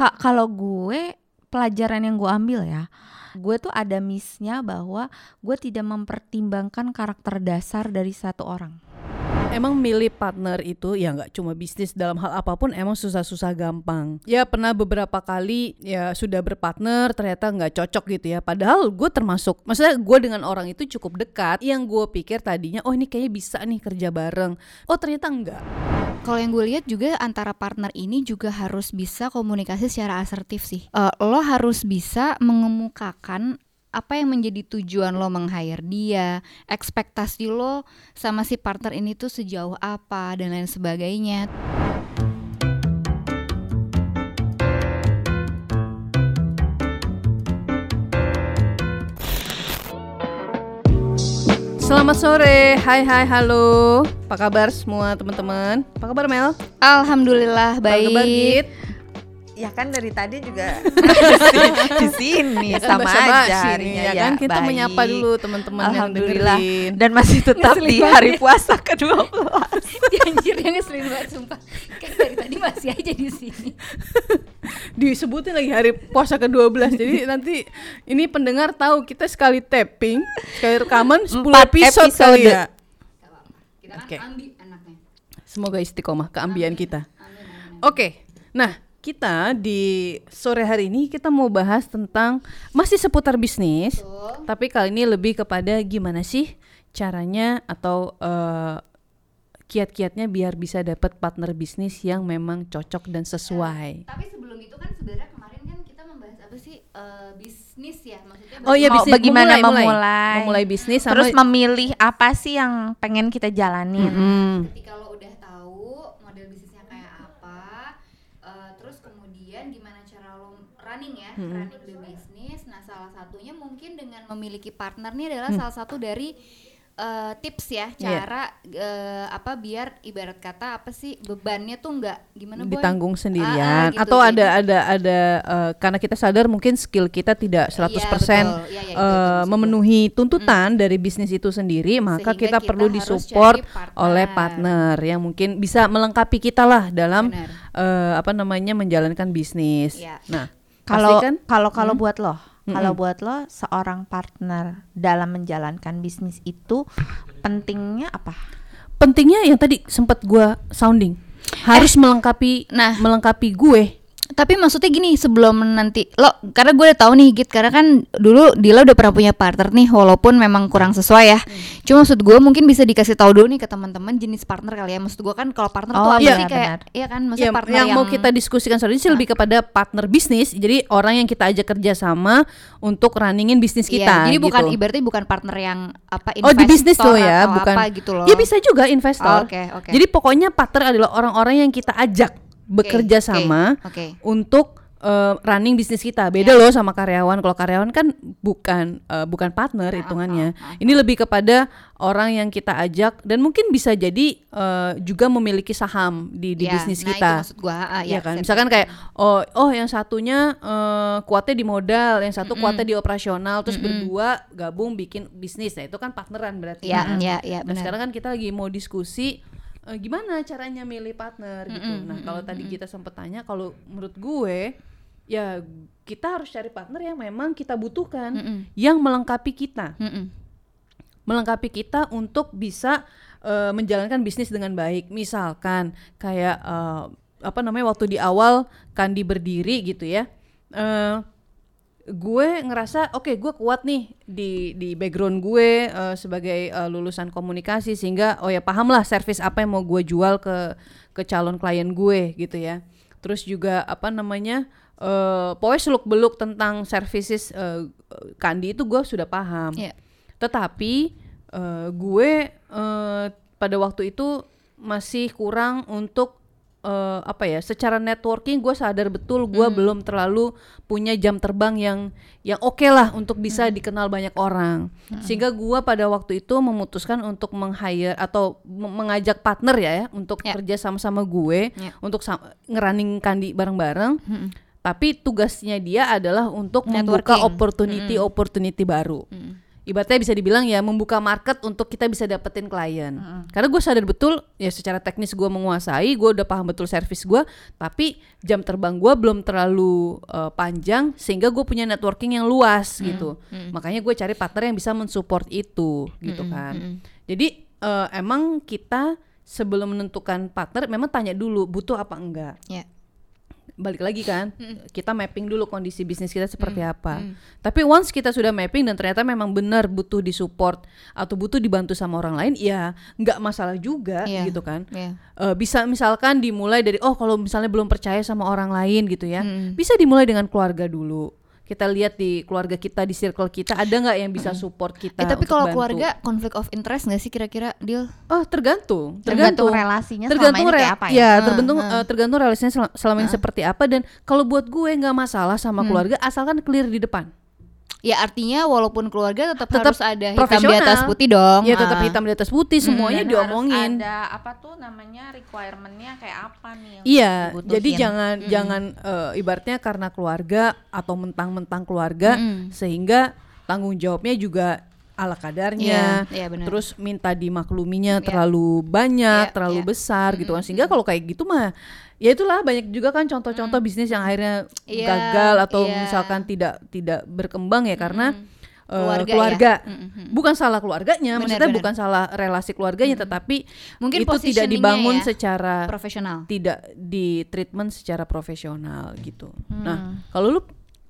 Kak, kalau gue pelajaran yang gue ambil ya, gue tuh ada missnya bahwa gue tidak mempertimbangkan karakter dasar dari satu orang. Emang milih partner itu ya nggak cuma bisnis dalam hal apa pun emang susah-susah gampang. Ya pernah beberapa kali ya sudah berpartner ternyata nggak cocok gitu ya. Padahal gue termasuk, maksudnya gue dengan orang itu cukup dekat. Yang gue pikir tadinya oh ini kayaknya bisa nih kerja bareng. Oh ternyata enggak. Kalau yang gue lihat juga antara partner ini juga harus bisa komunikasi secara asertif sih. Uh, lo harus bisa mengemukakan apa yang menjadi tujuan lo meng-hire dia, ekspektasi lo sama si partner ini tuh sejauh apa dan lain sebagainya. Selamat sore, hai hai halo, apa kabar semua teman-teman? Apa kabar Mel? Alhamdulillah Apa kabar, baik. Git? Ya kan dari tadi juga di sini Ya kan sama aja harinya ya kan kita baik. menyapa dulu teman-teman yang Alhamdulillah dengerin. dan masih tetap Ngeselin di hari ya. puasa ke-12. Ya, Anjir yang ngeselin banget sumpah. Kayak dari tadi masih aja di sini. disebutin lagi hari puasa ke-12 jadi nanti ini pendengar tahu kita sekali tapping sekali rekaman 10 Empat episode, episode. kali ya Kita kan Oke. ambil anaknya. semoga istiqomah keambian kita. Oke nah kita di sore hari ini kita mau bahas tentang masih seputar bisnis tapi kali ini lebih kepada gimana sih caranya atau eh, kiat-kiatnya biar bisa dapat partner bisnis yang memang cocok dan sesuai. Tapi sebelum itu kan sebenarnya kemarin kan kita membahas eh, bisnis ya maksudnya Oh iya Mau bisnis bagaimana memulai, mulai. memulai. memulai bisnis sama Terus memilih apa sih yang pengen kita jalanin. Mm-mm. ketika lo udah tahu model bisnisnya kayak apa eh, terus kemudian gimana cara lo running ya running the business nah salah satunya mungkin dengan memiliki partner nih adalah salah satu dari eh, tips ya Iya. cara eh, apa biar ibarat kata apa sih bebannya tuh nggak gimana boy ditanggung Ah, ah, sendirian gitu. atau ada Jadi- ada ada eh, karena kita sadar mungkin skill kita tidak 100% Iya, itu- itu eh, maksud gue. memenuhi tuntutan dari bisnis itu sendiri maka Sehingga kita, kita perlu disupport partner. oleh partner yang mungkin bisa melengkapi kita lah dalam eh, apa namanya menjalankan bisnis. Iya. Nah, Kalau pasti kan kalau kalau Hmm. buat lo, kalau buat lo seorang partner dalam menjalankan bisnis itu pentingnya apa? pentingnya yang tadi sempat gua sounding harus melengkapi nah. melengkapi gue. Tapi maksudnya gini sebelum nanti lo karena gue udah tahu nih Git karena kan dulu Dila udah pernah punya partner nih walaupun memang kurang sesuai ya. Cuma maksud gue mungkin bisa dikasih tahu dulu nih ke teman-teman jenis partner kali ya. Maksud gue kan kalau partner tuh Oh, apa iya, sih kayak benar. iya kan maksudnya Ya, partner yang, yang, mau kita diskusikan soal ini sih lebih kepada partner bisnis. Jadi orang yang kita ajak kerja sama untuk runningin bisnis Iya, kita. jadi bukan gitu. ibaratnya bukan partner yang apa Oh di bisnis investor tuh ya, bukan. apa gitu loh. Ya bisa juga investor. Oh, oke, oke. Jadi pokoknya partner adalah orang-orang yang kita ajak bekerja oke, sama oke. untuk eh, running bisnis kita. Beda Ya. loh sama karyawan. Kalau karyawan kan bukan eh, bukan partner hitungannya. Ini lebih kepada orang yang kita ajak dan mungkin bisa jadi eh, juga memiliki saham di di Ya, bisnis nah, kita. Itu maksud gua, ah, Iya ya, kan, misalkan kayak oh oh yang satunya eh, kuatnya di modal, yang satu kuatnya di operasional, terus berdua gabung bikin bisnis, nah itu kan partneran berarti. Iya, iya, iya, Nah benar. sekarang kan kita lagi mau diskusi eh, gimana caranya milih partner gitu. Nah kalau tadi kita sempat tanya, kalau menurut gue ya kita harus cari partner yang memang kita butuhkan, Mm-mm. yang melengkapi kita Mm-mm. melengkapi kita untuk bisa eh, menjalankan bisnis dengan baik. Misalkan kayak eh, apa namanya waktu di awal Kandi berdiri gitu ya. eh gue ngerasa oke gue kuat nih di di background gue eh, sebagai eh, lulusan komunikasi sehingga oh ya paham lah service apa yang mau gue jual ke ke calon klien gue gitu ya. Terus juga apa namanya eh pokoknya seluk beluk tentang services eh, Kandi itu gue sudah paham. Iya. Tetapi eh, gue eh, pada waktu itu masih kurang untuk eh, apa ya? Secara networking gue sadar betul gue belum terlalu punya jam terbang yang yang oke lah untuk bisa dikenal banyak orang. Sehingga gue pada waktu itu memutuskan untuk meng-hire atau me- mengajak partner ya, ya untuk Ya. kerja sama-sama gue Ya. untuk ngerunning kandi bareng-bareng. Tapi tugasnya dia adalah untuk membuka Networking. opportunity opportunity baru. Ibaratnya bisa dibilang ya membuka market untuk kita bisa dapetin klien. Karena gue sadar betul ya secara teknis gue menguasai, gue udah paham betul service gue, tapi jam terbang gue belum terlalu uh, panjang sehingga gue punya networking yang luas gitu. Makanya gue cari partner yang bisa mensupport itu gitu kan. Jadi uh, emang kita sebelum menentukan partner memang tanya dulu butuh apa enggak Ya. Balik lagi kan kita mapping dulu kondisi bisnis kita seperti apa tapi once kita sudah mapping dan ternyata memang benar butuh disupport atau butuh dibantu sama orang lain ya nggak masalah juga Iya. gitu kan Iya. Eh, bisa misalkan dimulai dari oh kalau misalnya belum percaya sama orang lain gitu ya Mm. bisa dimulai dengan keluarga dulu kita lihat di keluarga kita di circle kita ada nggak yang bisa support kita Eh tapi kalau bantu? keluarga konflik of interest nggak sih kira-kira deal? oh tergantung Tergantung relasinya tergantung selama ini kayak apa ya? ya tergantung ah. eh, tergantung relasinya sel- selama ini seperti apa dan kalau buat gue nggak masalah sama keluarga asalkan clear di depan Ya artinya walaupun keluarga tetap, Tetap harus ada hitam di atas putih dong. ya tetap Ah. hitam di atas putih semuanya Dan diomongin harus ada apa tuh namanya requirementnya kayak apa nih Iya, dibutuhin. jadi jangan jangan eh, ibaratnya karena keluarga atau mentang-mentang keluarga Mm-mm. sehingga tanggung jawabnya juga ala kadarnya. Iya, iya benar. Terus minta dimakluminya Iya. terlalu banyak, Iya, terlalu iya. besar gitu kan. Sehingga kalau kayak gitu mah ya itulah banyak juga kan contoh-contoh bisnis yang akhirnya Iya, gagal atau iya. misalkan tidak tidak berkembang ya karena eh, Keluarga ya. keluarga. Mm-mm. Bukan salah keluarganya, Benar, maksudnya benar. bukan salah relasi keluarganya tetapi Mungkin itu tidak dibangun ya, secara profesional. tidak di treatment secara profesional gitu. Hmm. Nah, kalau lu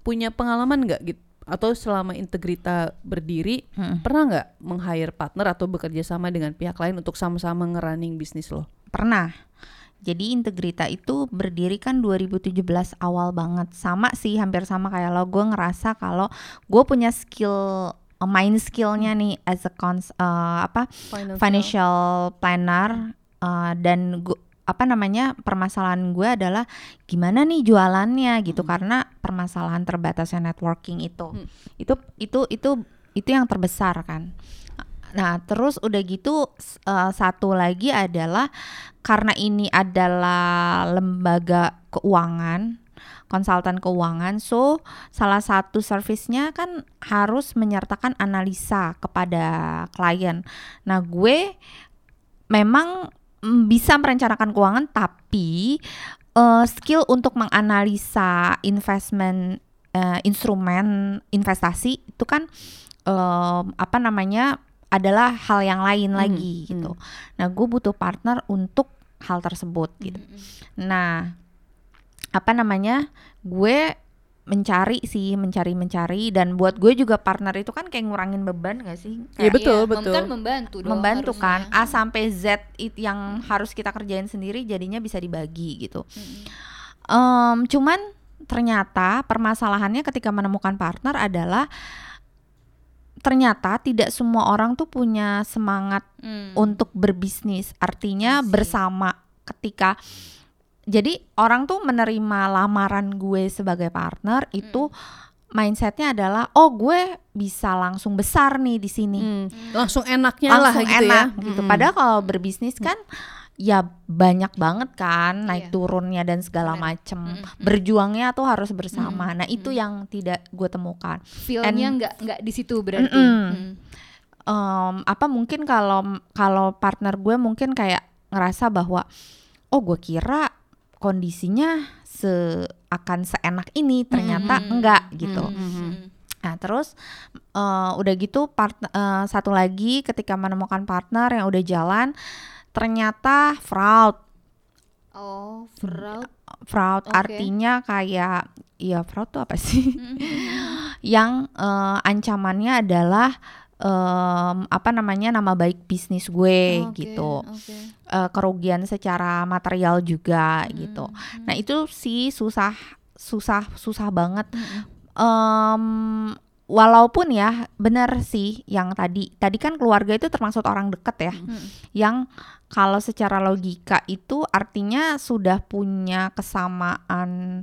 punya pengalaman nggak gitu atau selama Integrita berdiri Hmm. pernah nggak meng-hire partner atau bekerja sama dengan pihak lain untuk sama-sama ngerunning bisnis lo? Pernah. Jadi Integrita itu berdiri kan 2017 awal banget. Sama sih, hampir sama kayak lo. Gue ngerasa kalau gue punya skill, uh, main skillnya nih as a cons, uh, apa financial planner uh, dan gu- apa namanya permasalahan gue adalah gimana nih jualannya gitu. Karena permasalahan terbatasnya networking itu. Hmm. itu itu itu itu yang terbesar kan. Nah terus udah gitu uh, satu lagi adalah karena ini adalah lembaga keuangan konsultan keuangan so salah satu servisnya kan harus menyertakan analisa kepada klien. Nah gue memang bisa merencanakan keuangan tapi eh, skill untuk menganalisa investment eh, instrumen investasi itu kan em, apa namanya adalah hal yang lain lagi hmm. gitu. Nah, gue butuh partner untuk hal tersebut gitu. Nah, apa namanya? Gue mencari sih, mencari-mencari dan buat gue juga partner itu kan kayak ngurangin beban gak sih? Iya Kayak betul, Iya, betul. Kan membantu dong. membantu kan. A sampai Z it yang harus kita kerjain sendiri jadinya bisa dibagi gitu. Em, cuman ternyata permasalahannya ketika menemukan partner adalah ternyata tidak semua orang tuh punya semangat Hmm. untuk berbisnis. Artinya I see. bersama ketika jadi orang tuh menerima lamaran gue sebagai partner itu mindsetnya adalah oh gue bisa langsung besar nih di sini Hmm, Langsung enaknya lah langsung gitu enak ya. gitu. Mm-mm. Padahal kalau berbisnis kan ya banyak banget kan naik Iya. turunnya dan segala macem. Mm-mm. Berjuangnya tuh harus bersama. Nah itu yang tidak gue temukan. Feel-nya nggak nggak di situ berarti. Mm-mm. Hmm. Em, apa mungkin kalau kalau partner gue mungkin kayak ngerasa bahwa oh gue kira kondisinya se akan seenak ini ternyata Mm-mm. enggak gitu. Mm-mm. Hmm. Nah terus eh, udah gitu part eh, satu lagi ketika menemukan partner yang udah jalan ternyata fraud Oh, fraud. fraud Oke. artinya kayak ya fraud tuh apa sih Hmm. yang eh, ancamannya adalah em, apa namanya nama baik bisnis gue Oke, gitu oke. Eh, kerugian secara material juga gitu Hmm. nah itu sih susah susah susah banget Hmm. Em, walaupun ya benar sih yang tadi tadi kan keluarga itu termasuk orang deket ya Hmm. yang kalau secara logika itu artinya sudah punya kesamaan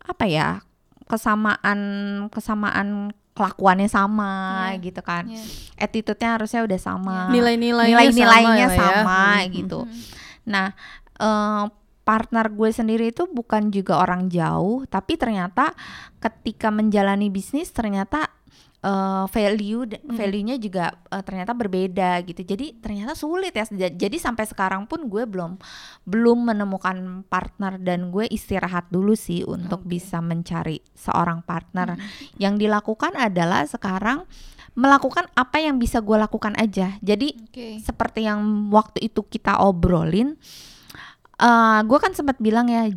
apa ya kesamaan kesamaan kelakuannya sama Iya. gitu kan Iya. attitude-nya harusnya udah sama Nilai-nilainya nilai-nilainya sama, ya. sama Hmm. gitu Hmm. Nah, eh, partner gue sendiri itu bukan juga orang jauh, tapi ternyata ketika menjalani bisnis ternyata uh, value value-nya juga uh, ternyata berbeda gitu. Jadi ternyata sulit ya. Jadi sampai sekarang pun gue belum belum menemukan partner dan gue istirahat dulu sih untuk okay. bisa mencari seorang partner. Hmm. Yang dilakukan adalah sekarang melakukan apa yang bisa gue lakukan aja. Jadi okay. seperti yang waktu itu kita obrolin, uh, gue kan sempat bilang ya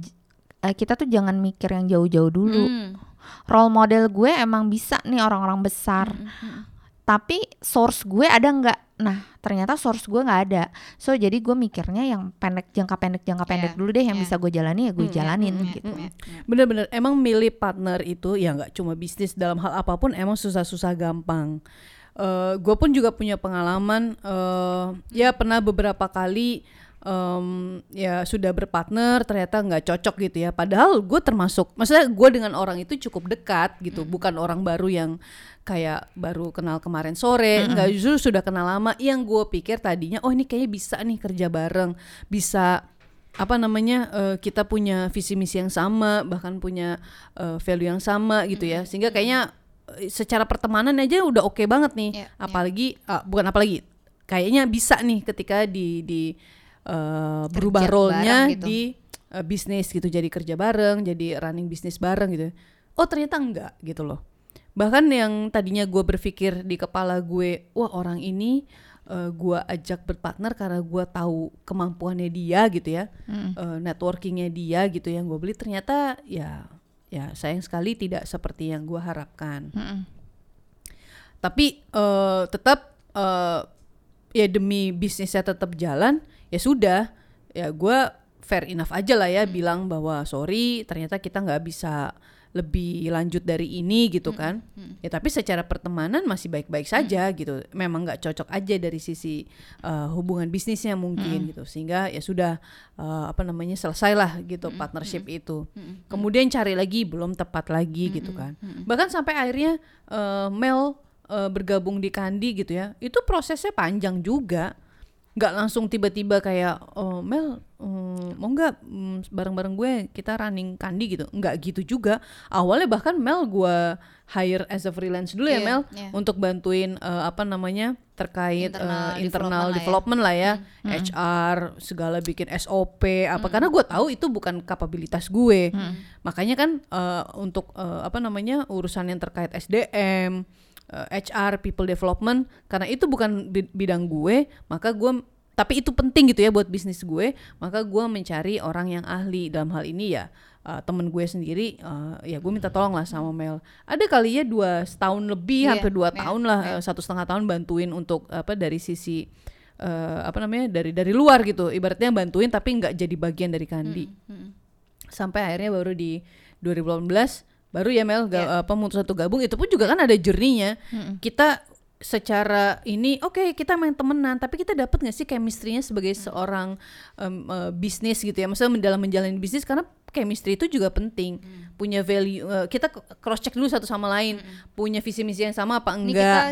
kita tuh jangan mikir yang jauh-jauh dulu. Hmm role model gue emang bisa nih orang-orang besar mm -hmm. tapi source gue ada nggak nah ternyata source gue nggak ada so jadi gue mikirnya yang pendek jangka pendek jangka yeah. pendek dulu deh yang yeah. bisa gue jalani ya gue mm -hmm. jalanin -hmm. gitu bener-bener emang milih partner itu ya nggak cuma bisnis dalam hal apa pun emang susah-susah gampang uh, gue pun juga punya pengalaman uh, ya pernah beberapa kali um, ya sudah berpartner ternyata nggak cocok gitu ya. Padahal gue termasuk maksudnya gue dengan orang itu cukup dekat gitu. Mm. bukan orang baru yang kayak baru kenal kemarin sore mm nggak justru sudah kenal lama. Yang gue pikir tadinya oh ini kayaknya bisa nih kerja bareng. Bisa apa namanya uh, kita punya visi misi yang sama bahkan punya uh, value yang sama gitu ya. Sehingga kayaknya eh, secara pertemanan aja udah oke okay banget nih. Yeah, apalagi yeah. Uh, bukan apalagi kayaknya bisa nih ketika di di uh, berubah role-nya gitu. di uh, bisnis gitu jadi kerja bareng jadi running bisnis bareng gitu oh ternyata enggak gitu loh bahkan yang tadinya gue berpikir di kepala gue wah orang ini uh, gue ajak berpartner karena gue tahu kemampuannya dia gitu ya mm. uh, networkingnya dia gitu yang gue beli ternyata ya ya sayang sekali tidak seperti yang gue harapkan mm. tapi uh, tetap uh, ya demi bisnisnya tetap jalan ya sudah ya gue fair enough aja lah ya hmm. bilang bahwa sorry ternyata kita nggak bisa lebih lanjut dari ini gitu hmm. kan hmm. ya tapi secara pertemanan masih baik-baik saja hmm. gitu memang nggak cocok aja dari sisi uh, hubungan bisnisnya mungkin hmm. gitu sehingga ya sudah uh, apa namanya selesai lah gitu hmm. partnership hmm. itu hmm. kemudian cari lagi belum tepat lagi hmm. gitu kan hmm. bahkan sampai akhirnya uh, Mel uh, bergabung di Kandi gitu ya itu prosesnya panjang juga nggak langsung tiba-tiba kayak oh Mel um, mau nggak um, bareng-bareng gue kita running kandi gitu nggak gitu juga awalnya bahkan Mel gue hire as a freelance dulu yeah, ya iya, Mel yeah. untuk bantuin uh, apa namanya terkait internal, uh, internal development, development lah ya, lah ya. Hmm. HR segala bikin SOP apa hmm. karena gue tahu itu bukan kapabilitas gue hmm. makanya kan uh, untuk uh, apa namanya urusan yang terkait SDM uh, HR people development karena itu bukan bidang gue maka gue tapi itu penting gitu ya buat bisnis gue maka gue mencari orang yang ahli. Dalam hal ini ya uh, temen gue sendiri uh, ya gue minta tolong lah sama Mel. Ada kali ya dua setahun lebih yeah, hampir dua yeah, tahun lah yeah. satu setengah tahun bantuin untuk apa dari sisi uh, apa namanya dari dari luar gitu. Ibaratnya bantuin tapi nggak jadi bagian dari Kandi. Hmm, hmm. sampai akhirnya baru di 2018 baru ya Mel yeah. apa mutus satu gabung itu pun juga kan ada journey-nya. Hmm. Kita secara ini oke okay, kita main temenan tapi kita dapat nggak sih chemistry-nya sebagai hmm. seorang um, uh, bisnis gitu ya maksudnya dalam menjalani bisnis karena chemistry itu juga penting hmm. punya value uh, kita cross check dulu satu sama lain hmm. punya visi misi yang sama apa enggak ini kita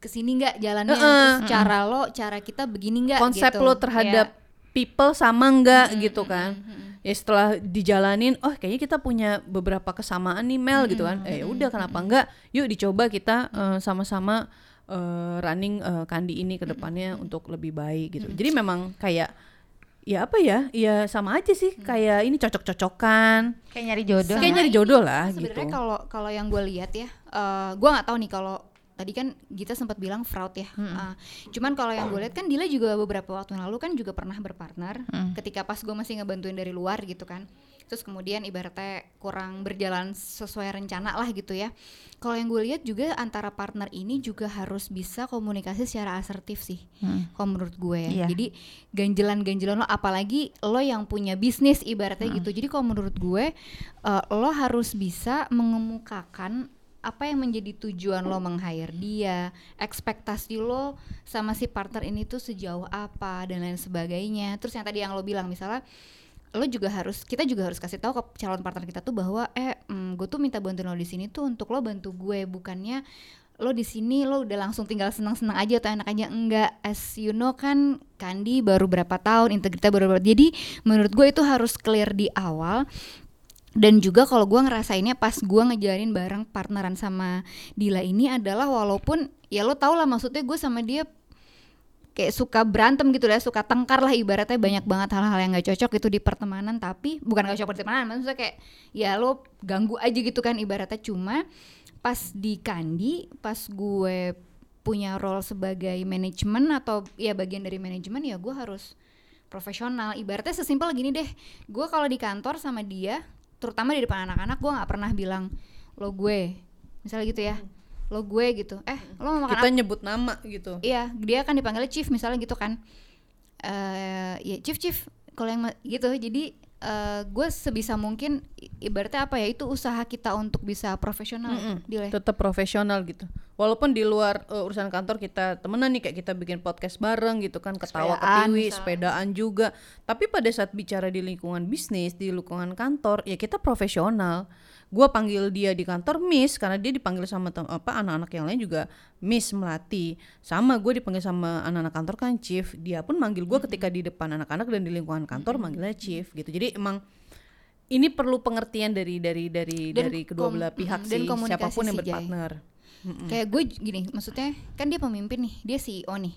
ke sini nggak jalannya uh, uh, terus cara lo cara kita begini nggak konsep gitu. lo terhadap yeah. people sama enggak hmm, gitu kan hmm ya setelah dijalanin oh kayaknya kita punya beberapa kesamaan nih Mel hmm, gitu kan. Eh ya udah kenapa enggak? Yuk dicoba kita uh, sama-sama uh, running uh, kandi ini ke depannya hmm. untuk lebih baik gitu. Hmm. jadi memang kayak ya apa ya ya sama aja sih. Hmm. kayak ini cocok-cocokan. Kayak nyari jodoh kayak nyari jodoh lah sebenarnya gitu. kalau kalau yang gue lihat ya uh, gue nggak tahu nih kalau tadi kan kita sempat bilang fraud ya. Hmm. Uh, cuman kalau yang gue lihat kan Dila juga beberapa waktu lalu kan juga pernah berpartner hmm. ketika pas gue masih ngebantuin dari luar gitu kan. Terus kemudian ibaratnya kurang berjalan sesuai rencana lah gitu ya. Kalau yang gue lihat juga antara partner ini juga harus bisa komunikasi secara asertif sih. Hmm. Kalau menurut gue ya. Yeah. Jadi ganjelan-ganjelan lo apalagi lo yang punya bisnis ibaratnya hmm. gitu. Jadi kalau menurut gue uh, lo harus bisa mengemukakan apa yang menjadi tujuan lo meng-hire dia, ekspektasi lo sama si partner ini tuh sejauh apa? Dan lain sebagainya. Terus yang tadi yang lo bilang misalnya lo juga harus kita juga harus kasih tahu ke calon partner kita tuh bahwa eh mm, gue tuh minta bantuan lo di sini tuh untuk lo bantu gue bukannya lo di sini lo udah langsung tinggal senang-senang aja atau enak aja enggak. As you know kan Kandi baru berapa tahun integritas baru berapa jadi menurut gue itu harus clear di awal dan juga kalau gue ngerasainnya pas gue ngejalanin bareng partneran sama Dila ini adalah walaupun ya lo tau lah maksudnya gue sama dia kayak suka berantem gitu ya suka tengkar lah ibaratnya banyak banget hal-hal yang gak cocok gitu di pertemanan. Tapi bukan gak cocok pertemanan maksudnya kayak ya lo ganggu aja gitu kan ibaratnya. Cuma pas di Kandi pas gue punya role sebagai manajemen atau ya bagian dari manajemen ya gue harus profesional. Ibaratnya sesimpel gini deh gue kalau di kantor sama dia terutama di depan anak-anak gue nggak pernah bilang lo gue misalnya gitu ya. Lo gue gitu. Eh lo mau makan Kita nyebut nama gitu. iya dia kan dipanggilnya chief misalnya gitu kan. Eh ya chief chief kalau yang gitu. Jadi eh gue sebisa mungkin ibaratnya apa ya itu usaha kita untuk bisa profesional Mm-mm. Dile. Tetap profesional gitu. Walaupun di luar uh, urusan kantor kita temenan nih kayak kita bikin podcast bareng gitu kan ketawa Sepedaan ketiwi, misalnya. sepedaan juga. Tapi pada saat bicara di lingkungan bisnis, di lingkungan kantor, ya kita profesional. Gua panggil dia di kantor Miss karena dia dipanggil sama apa anak-anak yang lain juga Miss Melati. Sama gue dipanggil sama anak-anak kantor kan Chief. Dia pun manggil gua ketika di depan anak-anak dan di lingkungan kantor manggilnya Chief gitu. Jadi emang ini perlu pengertian dari dari dari Dan dari kedua kom- belah pihak dan sih siapa pun yang berpartner. kayak gue gini maksudnya kan dia pemimpin nih dia CEO nih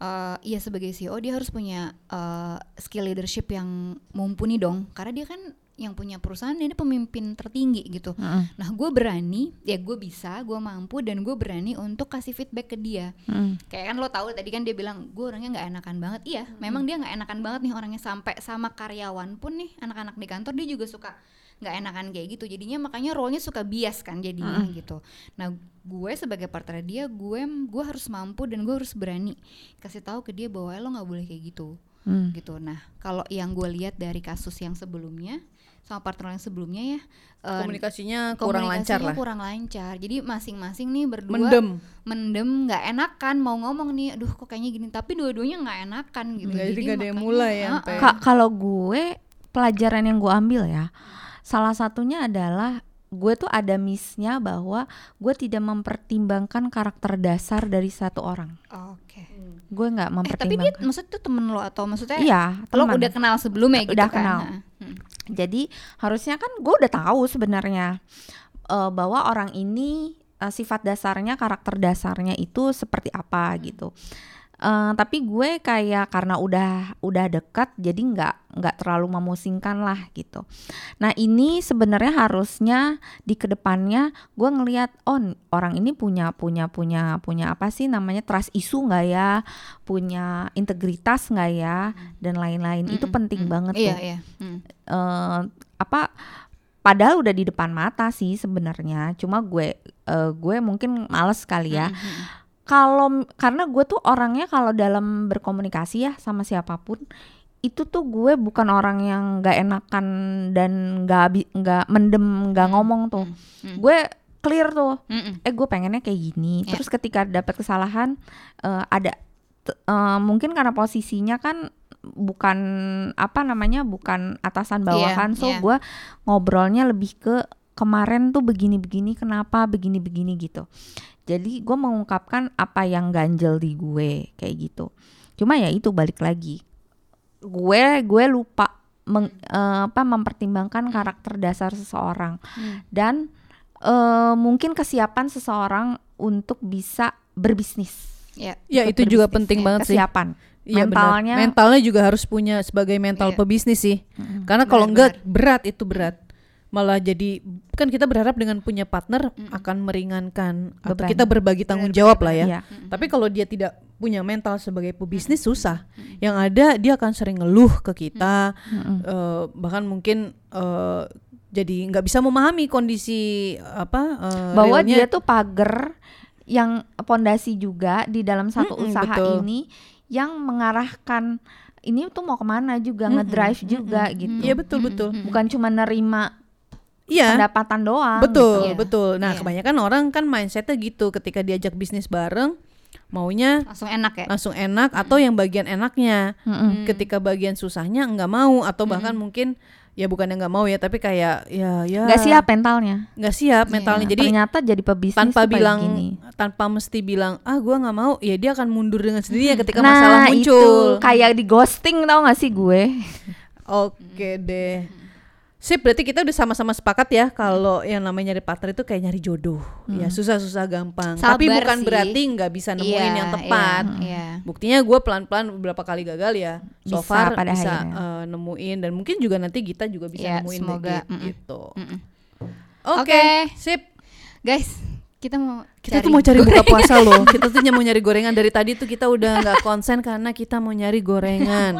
Eh iya sebagai CEO dia harus punya eh, skill leadership yang mumpuni dong karena dia kan yang punya perusahaan ini pemimpin tertinggi gitu. Mm-mm. nah gue berani ya gue bisa gue mampu dan gue berani untuk kasih feedback ke dia. Mm. kayak kan lo tahu tadi kan dia bilang gue orangnya nggak enakan banget. Iya memang dia nggak enakan banget nih orangnya. Sampai sama karyawan pun nih anak-anak di kantor dia juga suka nggak enakan kayak gitu. Jadinya makanya role-nya suka bias kan jadinya gitu. Nah gue sebagai partner dia gue gue harus mampu dan gue harus berani kasih tahu ke dia bahwa "Eh, lo nggak boleh kayak gitu Mm. gitu nah kalau yang gue lihat dari kasus yang sebelumnya sama partner yang sebelumnya ya eh, Komunikasinya kurang lancar komunikasinya lah. kurang lancar jadi masing-masing nih berdua Mendem. mendem nggak enakan mau ngomong nih aduh kok kayaknya gini tapi dua-duanya nggak enakan gitu Nggak- jadi nggak ada yang mulai ya, ah, sampai- ah. Ka- kalau gue pelajaran yang gue ambil ya salah satunya adalah gue tuh ada missnya bahwa gue tidak mempertimbangkan karakter dasar dari satu orang oke gue nggak eh tapi dia mempertimbangkan maksudnya tuh temen lo atau maksudnya iya lo teman. udah kenal sebelumnya gitu Udah kan kenal. Nah, hmm. jadi harusnya kan gue udah tahu sebenarnya eh, bahwa orang ini eh, sifat dasarnya karakter dasarnya itu seperti apa gitu Eh, tapi gue kayak karena udah udah dekat jadi nggak nggak terlalu memusingkan lah gitu. Nah ini sebenarnya harusnya di ke depannya gue ngelihat oh n- orang ini punya punya punya punya apa sih namanya trust isu nggak ya? Punya integritas nggak ya? Dan lain-lain. Itu Mm-mm, penting mm. banget iya tuh. iya. Hmm. eh apa padahal udah di depan mata sih sebenarnya. Cuma gue eh, gue mungkin males kali ya. Hmm, hmm. Kalau karena gue tuh orangnya kalau dalam berkomunikasi ya sama siapa pun itu tuh gue bukan orang yang nggak enakan dan nggak nggak mendem nggak Hmm, ngomong tuh hmm. gue clear tuh Hmm, hmm. eh gue pengennya kayak gini Ya. terus ketika dapat kesalahan eh, ada eh, mungkin karena posisinya kan bukan apa namanya bukan atasan bawahan so iya. gue ngobrolnya lebih ke kemarin tuh begini-begini kenapa begini-begini gitu jadi gue mengungkapkan apa yang ganjel di gue kayak gitu cuma ya itu balik lagi gue gue lupa meng- eh, apa mempertimbangkan karakter dasar seseorang Hmm. dan eh, mungkin kesiapan seseorang untuk bisa berbisnis ya Ya itu juga penting ya, banget sih. kesiapan Iya, benar. mentalnya mentalnya juga harus punya sebagai mental Iya. pebisnis sih. Karena kalau enggak berat itu berat. Malah jadi kan kita berharap dengan punya partner akan meringankan atau Beban. kita berbagi tanggung jawab lah ya. Iya. Tapi kalau dia tidak punya mental sebagai pebisnis susah. Yang ada dia akan sering ngeluh ke kita, Mm-mm. eh, bahkan mungkin eh, jadi nggak bisa memahami kondisi apa eh, bahwa realnya. dia tuh pagar yang pondasi juga di dalam satu Mm-mm, usaha betul. ini yang mengarahkan ini tuh mau ke mana juga Mm-mm, ngedrive juga gitu Iya betul betul. bukan cuma nerima Iya. pendapatan doang Betul, Iya. betul. Nah, Iya. kebanyakan orang kan mindsetnya gitu ketika diajak bisnis bareng maunya langsung enak ya langsung enak atau yang bagian enaknya. gitu. Mm-mm. Ketika bagian susahnya nggak mau atau bahkan mungkin ya bukan yang nggak mau ya, tapi kayak ya ya nggak siap mentalnya nggak siap Iya. mentalnya. Jadi ternyata jadi pebisnis tanpa bilang gini. tanpa mesti bilang ah gua nggak mau, ya dia akan mundur dengan sendirinya ketika nah masalah muncul. itu kayak di ghosting tau gak sih gue Oke deh. Sip, berarti kita udah sama-sama sepakat ya kalau yang namanya nyari partner itu kayak nyari jodoh. Ya susah-susah gampang. Tapi Sabar bukan sih. berarti nggak bisa nemuin Iya, yang tepat. iya, iya. Buktinya gue pelan-pelan beberapa kali gagal ya. So Bisa far pada bisa akhirnya. eh, nemuin dan mungkin juga nanti kita juga bisa Iya, nemuin semoga. gitu. Oke, Oke. sip. Guys, kita mau Kita tuh mau cari buka puasa loh. Kita tuh mau nyari gorengan dari tadi tuh kita udah nggak konsen karena kita mau nyari gorengan.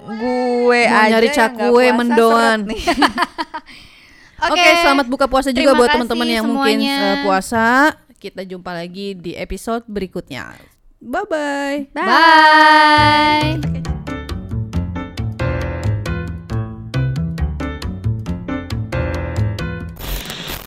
Gue Mau aja nyari cakwe mendoan. Oke, selamat buka puasa juga Terima buat teman-teman yang mungkin eh, puasa. Kita jumpa lagi di episode berikutnya. Bye bye. Bye. Bye.